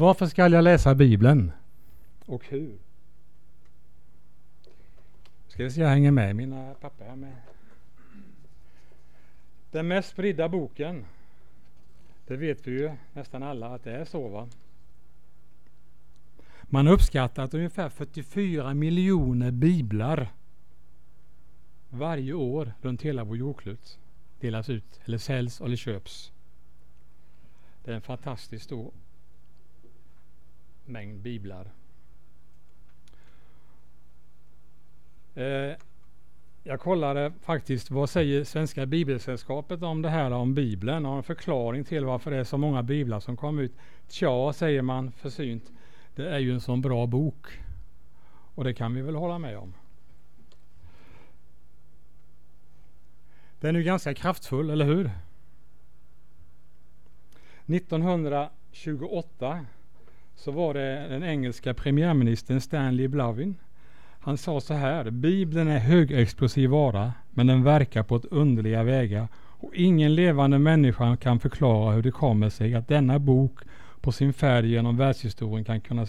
Varför ska jag läsa Bibeln? Och hur? Ska vi se, jag hänger med mina papper här med. Den mest spridda boken. Det vet vi ju nästan alla att det är så va. Man har uppskattat att ungefär 44 miljoner biblar varje år runt hela vår jordklot delas ut eller säljs eller köps. Det är en fantastiskt stor mängd biblar. Eh, jag kollade faktiskt vad säger Svenska Bibelsällskapet om det här om Bibeln och en förklaring till varför det är så många biblar som kom ut. Tja, säger man försynt, det är ju en sån bra bok. Och det kan vi väl hålla med om. Den är ju ganska kraftfull, eller hur? 1928 så var det den engelska premiärministern Stanley Blavin. Han sa så här. Bibeln är högexplosiv vara, men den verkar på ett underliga vägar och ingen levande människa kan förklara hur det kommer sig att denna bok på sin färd genom världshistorien kan kunna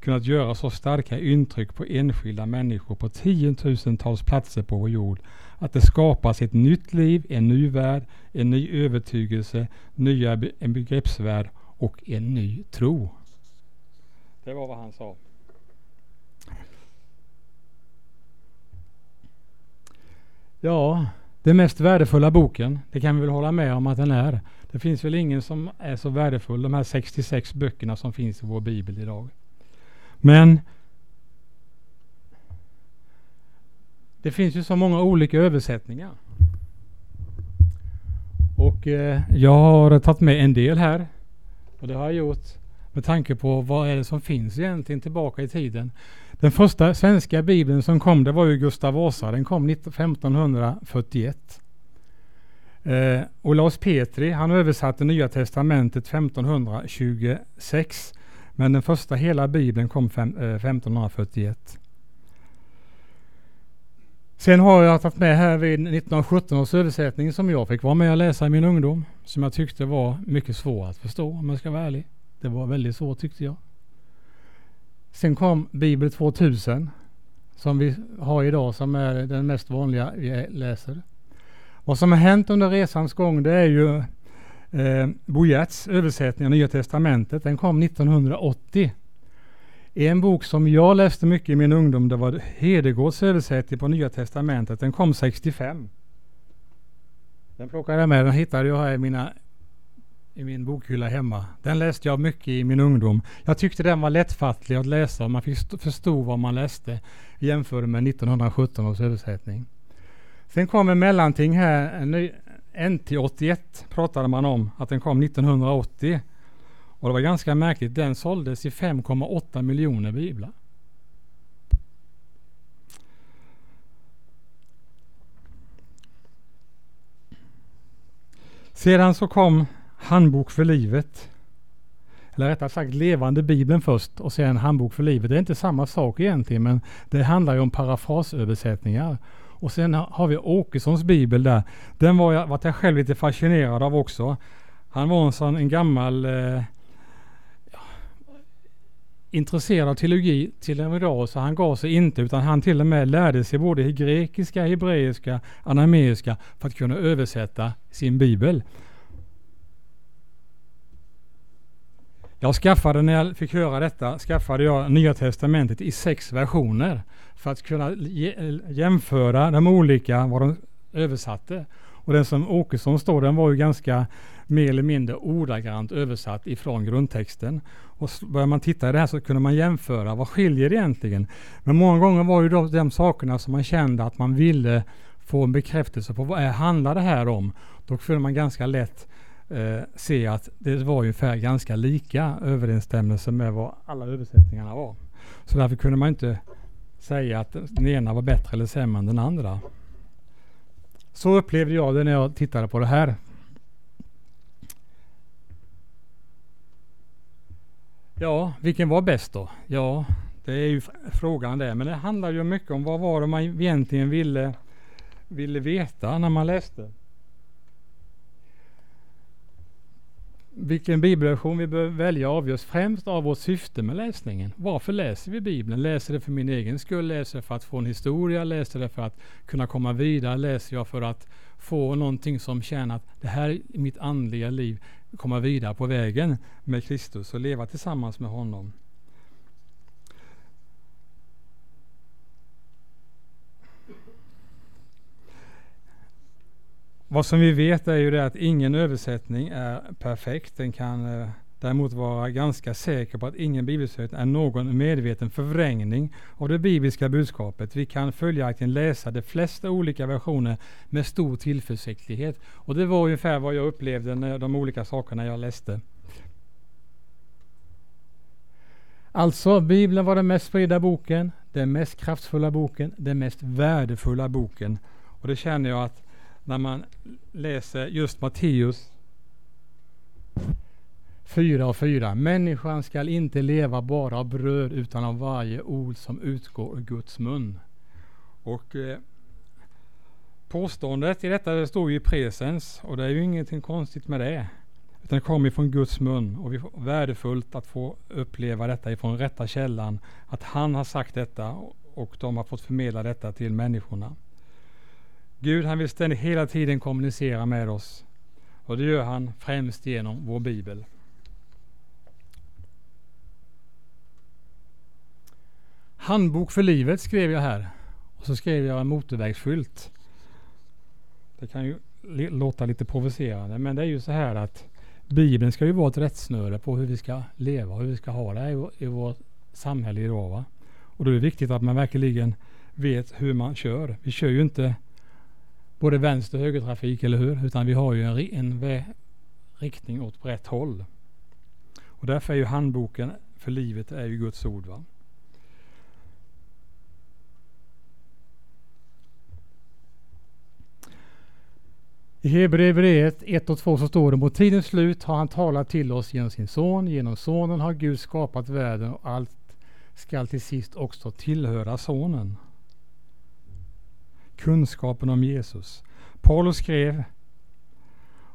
kunnat göra så starka intryck på enskilda människor på tiotusentals platser på vår jord att det skapas ett nytt liv, en ny värld, en ny övertygelse, nya be en begreppsvärld och en ny tro. Det var vad han sa. Ja, den mest värdefulla boken, det kan vi väl hålla med om att den är. Det finns väl ingen som är så värdefull, de här 66 böckerna som finns i vår bibel idag. Men det finns ju så många olika översättningar. Och eh, jag har tagit med en del här. Och det har jag gjort med tanke på vad är det som finns egentligen tillbaka i tiden. Den första svenska bibeln som kom det var ju Gustav Vasa. Den kom 1541. Eh, Olaus Petri han översatte Nya Testamentet 1526 men den första hela bibeln kom fem, eh, 1541. Sen har jag tagit med här vid 1917 års översättning som jag fick vara med och läsa i min ungdom. Som jag tyckte var mycket svår att förstå om jag ska vara ärlig. Det var väldigt svårt tyckte jag. Sen kom Bibel 2000 som vi har idag som är den mest vanliga vi läser. Vad som har hänt under resans gång det är ju eh, Bojerts översättning av Nya Testamentet. Den kom 1980. En bok som jag läste mycket i min ungdom det var Hedegårds översättning på Nya Testamentet. Den kom 65. Den plockade jag med. Den hittade jag här i, mina, i min bokhylla hemma. Den läste jag mycket i min ungdom. Jag tyckte den var lättfattlig att läsa och man förstod vad man läste jämfört med 1917 års översättning. Sen kom en mellanting här, en ny, NT81 pratade man om att den kom 1980. Och det var ganska märkligt. Den såldes i 5,8 miljoner biblar. Sedan så kom Handbok för livet. Eller rättare sagt Levande Bibeln först och sen Handbok för livet. Det är inte samma sak egentligen men det handlar ju om parafrasöversättningar. Och sen har vi Åkessons bibel där. Den var jag, var jag själv lite fascinerad av också. Han var en sån en gammal eh, intresserad av teologi till och med idag så han gav sig inte utan han till och med lärde sig både grekiska, hebreiska, anameiska för att kunna översätta sin bibel. Jag skaffade, när jag fick höra detta, skaffade jag Nya Testamentet i sex versioner för att kunna jämföra de olika, vad de översatte. Och den som Åkesson står, den var ju ganska mer eller mindre ordagrant översatt ifrån grundtexten. Och börjar man titta i det här så kunde man jämföra, vad skiljer det egentligen? Men många gånger var ju de, de sakerna som man kände att man ville få en bekräftelse på, vad är, handlar det här om? Då kunde man ganska lätt eh, se att det var ungefär ganska lika överensstämmelse med vad alla översättningarna var. Så därför kunde man inte säga att den ena var bättre eller sämre än den andra. Så upplevde jag det när jag tittade på det här. Ja, vilken var bäst då? Ja, det är ju frågan det. Men det handlar ju mycket om vad var det man egentligen ville, ville veta när man läste. Vilken bibelversion vi bör välja avgörs främst av vårt syfte med läsningen. Varför läser vi Bibeln? Läser det för min egen skull? Läser det för att få en historia? Läser det för att kunna komma vidare? Läser jag för att få någonting som tjänar att det här är mitt andliga liv, komma vidare på vägen med Kristus och leva tillsammans med honom. Vad som vi vet är ju det att ingen översättning är perfekt. Den kan eh, däremot vara ganska säker på att ingen bibelöversättning är någon medveten förvrängning av det bibliska budskapet. Vi kan följaktligen läsa de flesta olika versioner med stor tillförsiktlighet. Och det var ungefär vad jag upplevde när de olika sakerna jag läste. Alltså, Bibeln var den mest spridda boken, den mest kraftfulla boken, den mest värdefulla boken. Och det känner jag att när man läser just Matteus 4 och 4. Människan skall inte leva bara av bröd utan av varje ord som utgår ur Guds mun. Och eh, Påståendet i detta det står ju i presens och det är ju ingenting konstigt med det. Utan det kommer från Guds mun och det är värdefullt att få uppleva detta ifrån rätta källan. Att han har sagt detta och de har fått förmedla detta till människorna. Gud han vill ständigt hela tiden kommunicera med oss. Och det gör han främst genom vår bibel. Handbok för livet skrev jag här. Och så skrev jag en motorvägsskylt. Det kan ju låta lite provocerande men det är ju så här att Bibeln ska ju vara ett rättsnöre på hur vi ska leva och hur vi ska ha det i, i vårt samhälle idag. Va? Och då är det viktigt att man verkligen vet hur man kör. Vi kör ju inte både vänster och högertrafik, eller hur? Utan vi har ju en, en riktning åt rätt håll. Och därför är ju handboken för livet är ju Guds ord. Va? I Hebreerbrevet 1 och 2 så står det mot tidens slut har han talat till oss genom sin son. Genom sonen har Gud skapat världen och allt skall till sist också tillhöra sonen kunskapen om Jesus. Paulus skrev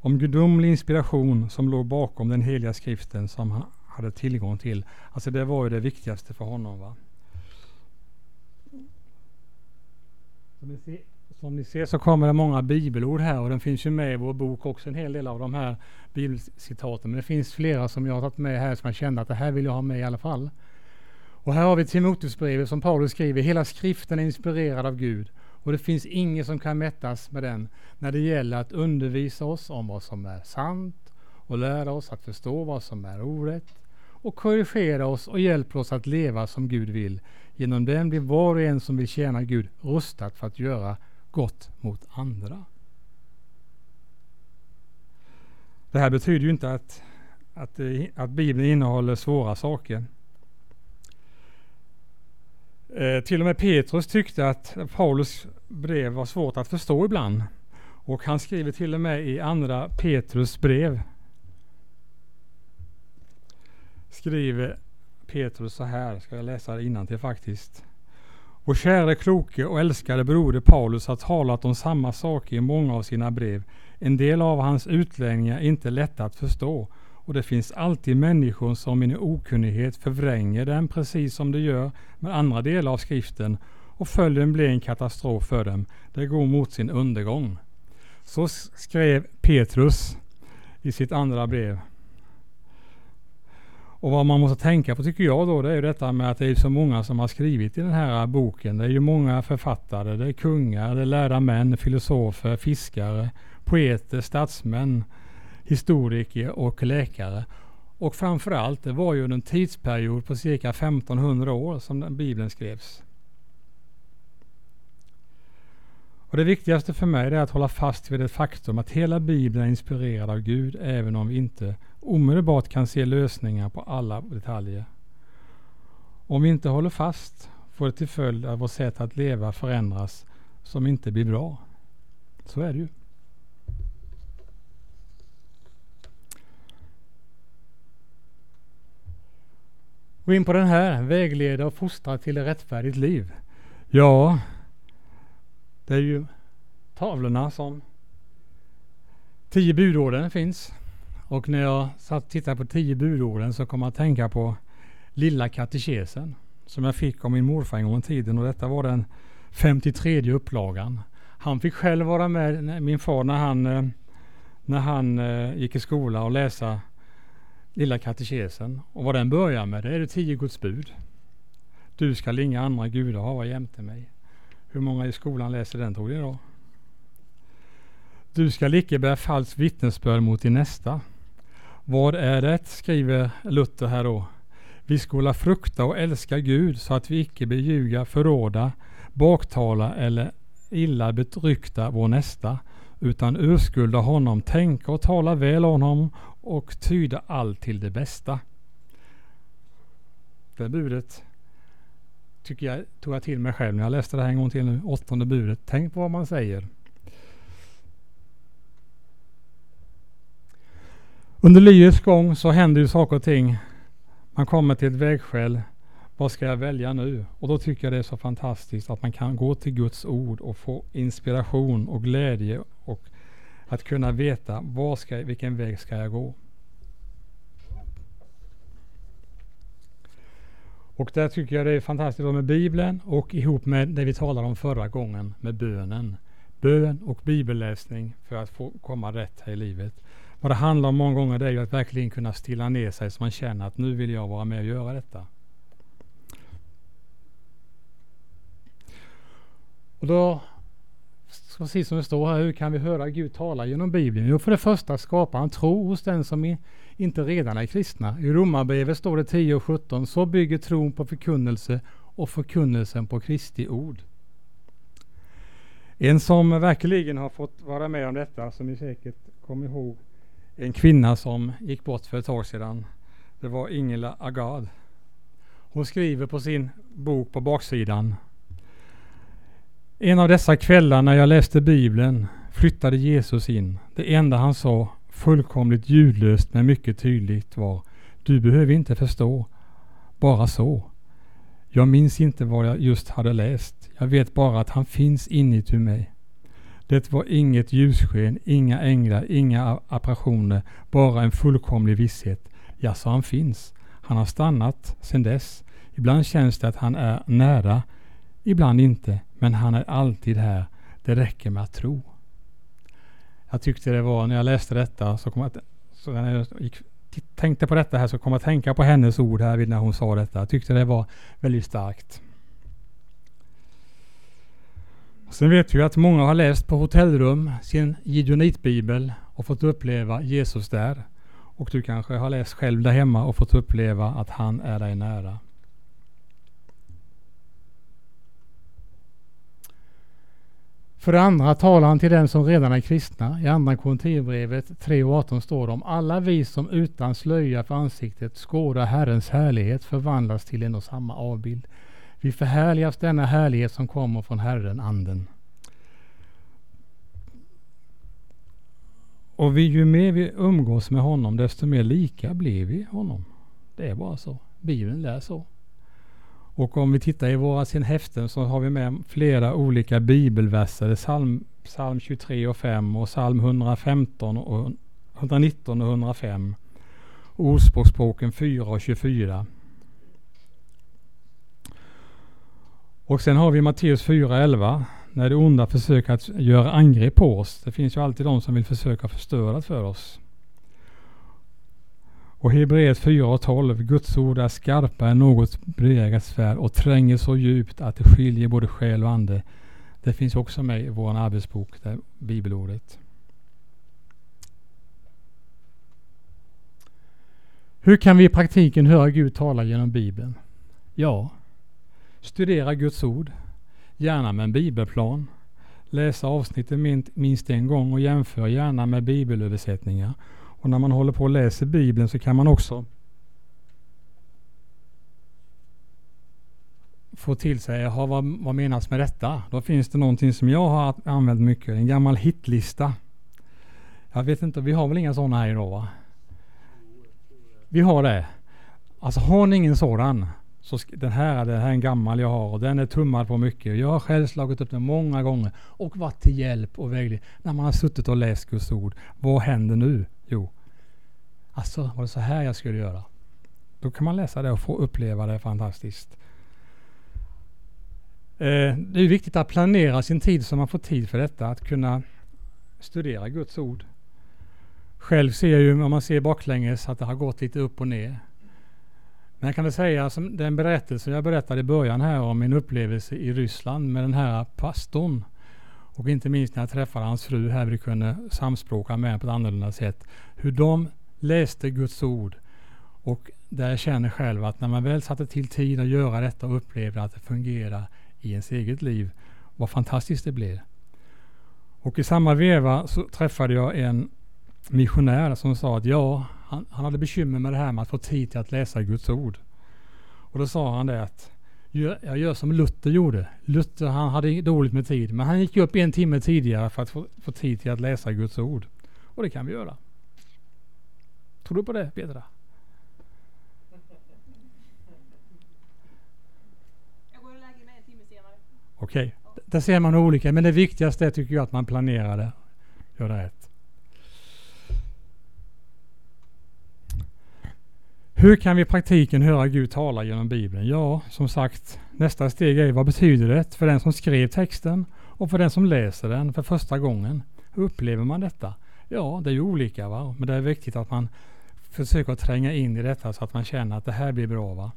om gudomlig inspiration som låg bakom den heliga skriften som han hade tillgång till. Alltså det var ju det viktigaste för honom. Va? Som ni, ser, som ni ser så kommer det många bibelord här och den finns ju med i vår bok också en hel del av de här bibelcitaten. Men det finns flera som jag har tagit med här som jag kände att det här vill jag ha med i alla fall. Och här har vi Timoteusbrevet som Paulus skriver. Hela skriften är inspirerad av Gud och det finns inget som kan mättas med den när det gäller att undervisa oss om vad som är sant och lära oss att förstå vad som är orätt och korrigera oss och hjälpa oss att leva som Gud vill. Genom den blir var och en som vill tjäna Gud rustad för att göra gott mot andra. Det här betyder ju inte att, att, att Bibeln innehåller svåra saker. Eh, till och med Petrus tyckte att Paulus brev var svårt att förstå ibland. Och han skriver till och med i andra Petrus brev. Skriver Petrus så här, ska jag läsa det till faktiskt. Vår käre kloke och älskade broder Paulus har talat om samma saker i många av sina brev. En del av hans utläggningar är inte lätta att förstå och det finns alltid människor som i okunnighet förvränger den precis som de gör med andra delar av skriften och följden blir en katastrof för dem. Det går mot sin undergång. Så skrev Petrus i sitt andra brev. Och vad man måste tänka på tycker jag då, det är ju detta med att det är så många som har skrivit i den här boken. Det är ju många författare, det är kungar, det är lärda män, filosofer, fiskare, poeter, statsmän, historiker och läkare. Och framförallt, det var ju en tidsperiod på cirka 1500 år som den Bibeln skrevs. Och Det viktigaste för mig är att hålla fast vid det faktum att hela Bibeln är inspirerad av Gud även om vi inte omedelbart kan se lösningar på alla detaljer. Om vi inte håller fast får det till följd att vårt sätt att leva förändras som inte blir bra. Så är det ju. Gå in på den här, vägleda och fostra till ett rättfärdigt liv. Ja, det är ju tavlorna som tio budorden finns. och när jag satt och tittade på tio budorden så kom jag att tänka på Lilla katekesen som jag fick av min morfar en gång i tiden och detta var den 53 upplagan. Han fick själv vara med, min far, när han, eh, när han eh, gick i skola och läsa Lilla katekesen. Och vad den börjar med det är det tio Guds bud. Du skall inga andra gudar hava jämte mig. Hur många i skolan läser den tror jag då? Du skall icke bära falskt vittnesbörd mot din nästa. Vad är det, skriver Luther här då. Vi skola frukta och älska Gud så att vi icke beljuga, förråda, baktala eller illa betryckta vår nästa, utan urskulda honom, tänka och tala väl om honom och tyda allt till det bästa. Det budet tycker jag tog jag till mig själv när jag läste det här en gång till nu. Åttonde budet. Tänk på vad man säger. Under livets gång så händer ju saker och ting. Man kommer till ett vägskäl. Vad ska jag välja nu? Och då tycker jag det är så fantastiskt att man kan gå till Guds ord och få inspiration och glädje och att kunna veta var ska, vilken väg ska jag gå. Och där tycker jag det är fantastiskt med Bibeln och ihop med det vi talade om förra gången med bönen. Bön och bibelläsning för att få komma rätt här i livet. Vad det handlar om många gånger det är ju att verkligen kunna stilla ner sig så man känner att nu vill jag vara med och göra detta. Och då, precis som det står här, hur kan vi höra Gud tala genom Bibeln? Jo, för det första skapar han tro hos den som inte redan är kristna. I Romarbrevet står det 10 och 17, så bygger tron på förkunnelse och förkunnelsen på Kristi ord. En som verkligen har fått vara med om detta, som ni säkert kommer ihåg, en kvinna som gick bort för ett tag sedan. Det var Ingela Agard. Hon skriver på sin bok på baksidan. En av dessa kvällar när jag läste Bibeln flyttade Jesus in. Det enda han sa, fullkomligt ljudlöst men mycket tydligt var Du behöver inte förstå. Bara så. Jag minns inte vad jag just hade läst. Jag vet bara att han finns inuti mig. Det var inget ljussken, inga änglar, inga apparitioner, bara en fullkomlig visshet. Jaså han finns. Han har stannat sedan dess. Ibland känns det att han är nära, ibland inte, men han är alltid här. Det räcker med att tro. Jag tyckte det var, när jag läste detta, så kom jag, så när jag gick, tänkte på detta här så kom jag att tänka på hennes ord här när hon sa detta. Jag tyckte det var väldigt starkt. Sen vet vi att många har läst på hotellrum sin Gideonitbibel och fått uppleva Jesus där. Och du kanske har läst själv där hemma och fått uppleva att han är dig nära. För det andra talar han till den som redan är kristna. I andra Korinthierbrevet 3.18 står det om alla vi som utan slöja för ansiktet skådar Herrens härlighet förvandlas till en och samma avbild. Vi förhärligas denna härlighet som kommer från Herren, Anden. Och vi, ju mer vi umgås med honom, desto mer lika blir vi honom. Det är bara så. Bibeln lär så. Och om vi tittar i våra sin häften så har vi med flera olika bibelverser. Psalm, psalm 23 och 5 och psalm 115 och 119 och 105. Ordspråksboken 4 och 24. Och sen har vi Matteus 4.11 när det onda försöker att göra angrepp på oss. Det finns ju alltid de som vill försöka förstöra för oss. Och Hebreerbrevet 4 och 12. Guds ord är skarpare än något bredare svärd och tränger så djupt att det skiljer både själ och ande. Det finns också med i vår arbetsbok, det bibelordet. Hur kan vi i praktiken höra Gud tala genom Bibeln? Ja, studera Guds ord, gärna med en bibelplan. Läsa avsnittet minst en gång och jämför gärna med bibelöversättningar och när man håller på och läser Bibeln så kan man också få till sig, jaha vad, vad menas med detta? Då finns det någonting som jag har använt mycket, en gammal hitlista. Jag vet inte, vi har väl inga sådana här idag va? Vi har det. Alltså har ni ingen sådan, så den här, den här är en gammal jag har och den är tummad på mycket. Jag har själv slagit upp den många gånger och varit till hjälp och vägledning när man har suttit och läst Guds ord. Vad händer nu? Jo, Alltså, var det så här jag skulle göra? Då kan man läsa det och få uppleva det fantastiskt. Eh, det är viktigt att planera sin tid så man får tid för detta. Att kunna studera Guds ord. Själv ser jag ju, om man ser baklänges, att det har gått lite upp och ner. Men jag kan väl säga som den berättelse jag berättade i början här om min upplevelse i Ryssland med den här pastorn. Och inte minst när jag träffade hans fru här, vi kunde samspråka med på ett annorlunda sätt. Hur de läste Guds ord. Och där jag känner själv att när man väl satte till tid att göra detta och upplevde att det fungerar i ens eget liv, vad fantastiskt det blev. Och i samma veva så träffade jag en missionär som sa att ja, han, han hade bekymmer med det här med att få tid till att läsa Guds ord. Och då sa han det att jag gör som Luther gjorde. Luther han hade dåligt med tid, men han gick upp en timme tidigare för att få, få tid till att läsa Guds ord. Och det kan vi göra. Tror du på det, Petra? Okej, okay. där ser man olika, men det viktigaste är, tycker jag att man planerar det. Gör det rätt. Hur kan vi i praktiken höra Gud tala genom Bibeln? Ja, som sagt, nästa steg är vad betyder det för den som skrev texten och för den som läser den för första gången? Hur upplever man detta? Ja, det är ju olika, va? men det är viktigt att man försöker tränga in i detta så att man känner att det här blir bra. Va?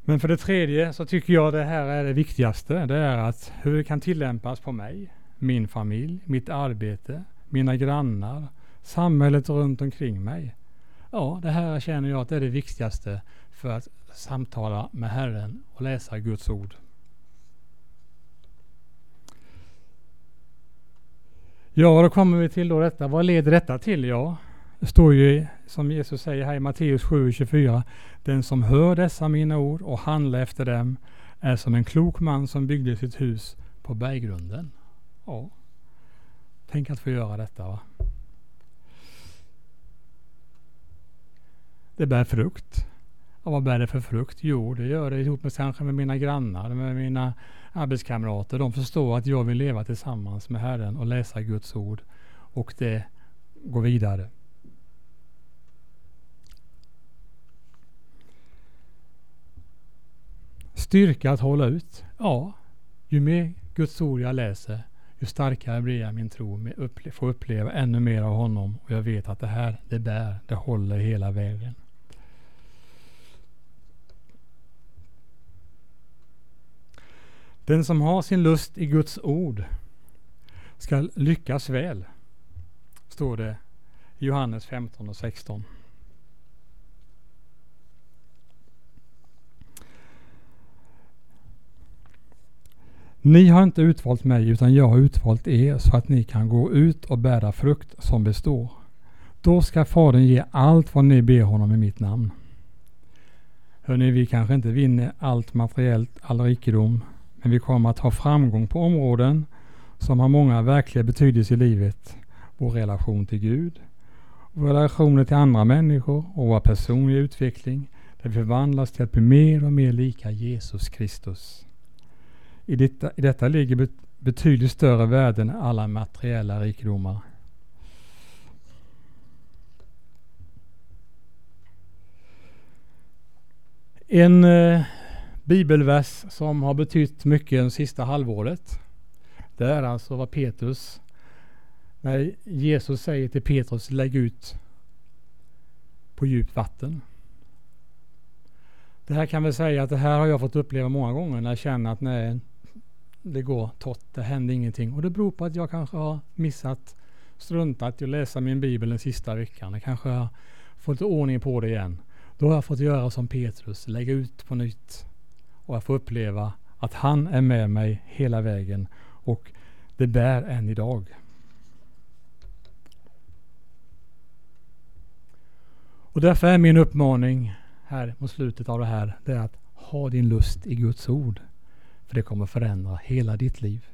Men för det tredje så tycker jag det här är det viktigaste. Det är att hur det kan tillämpas på mig, min familj, mitt arbete, mina grannar, samhället runt omkring mig. Ja, det här känner jag att det är det viktigaste för att samtala med Herren och läsa Guds ord. Ja, då kommer vi till då detta. Vad leder detta till? Ja, det står ju som Jesus säger här i Matteus 7.24. Den som hör dessa mina ord och handlar efter dem är som en klok man som byggde sitt hus på berggrunden. Ja, tänk att få göra detta. Va? Det bär frukt. Och vad bär det för frukt? Jo, det gör det ihop med kanske med mina grannar, med mina arbetskamrater. De förstår att jag vill leva tillsammans med Herren och läsa Guds ord. Och det går vidare. Styrka att hålla ut? Ja, ju mer Guds ord jag läser, ju starkare blir jag min tro, får uppleva ännu mer av honom. Och jag vet att det här, det bär, det håller hela vägen. Den som har sin lust i Guds ord ska lyckas väl, står det i Johannes 15 och 16. Ni har inte utvalt mig utan jag har utvalt er så att ni kan gå ut och bära frukt som består. Då ska Fadern ge allt vad ni ber honom i mitt namn. Hörrni, vi kanske inte vinner allt materiellt, all rikedom, men vi kommer att ha framgång på områden som har många verkliga betydelser i livet. Vår relation till Gud, våra relationer till andra människor och vår personliga utveckling där vi förvandlas till att bli mer och mer lika Jesus Kristus. I detta, i detta ligger betydligt större värden än alla materiella rikedomar. En eh, bibelvers som har betytt mycket det sista halvåret. Det är alltså vad Petrus, när Jesus säger till Petrus, lägg ut på djupt vatten. Det här kan vi säga att det här har jag fått uppleva många gånger när jag känner att nej, det går torrt, det händer ingenting. Och det beror på att jag kanske har missat, struntat i att läsa min bibel den sista veckan. Jag kanske har fått ordning på det igen. Då har jag fått göra som Petrus, lägga ut på nytt. Och jag får uppleva att han är med mig hela vägen. Och det bär än idag. Och därför är min uppmaning här mot slutet av det här, det är att ha din lust i Guds ord. För det kommer förändra hela ditt liv.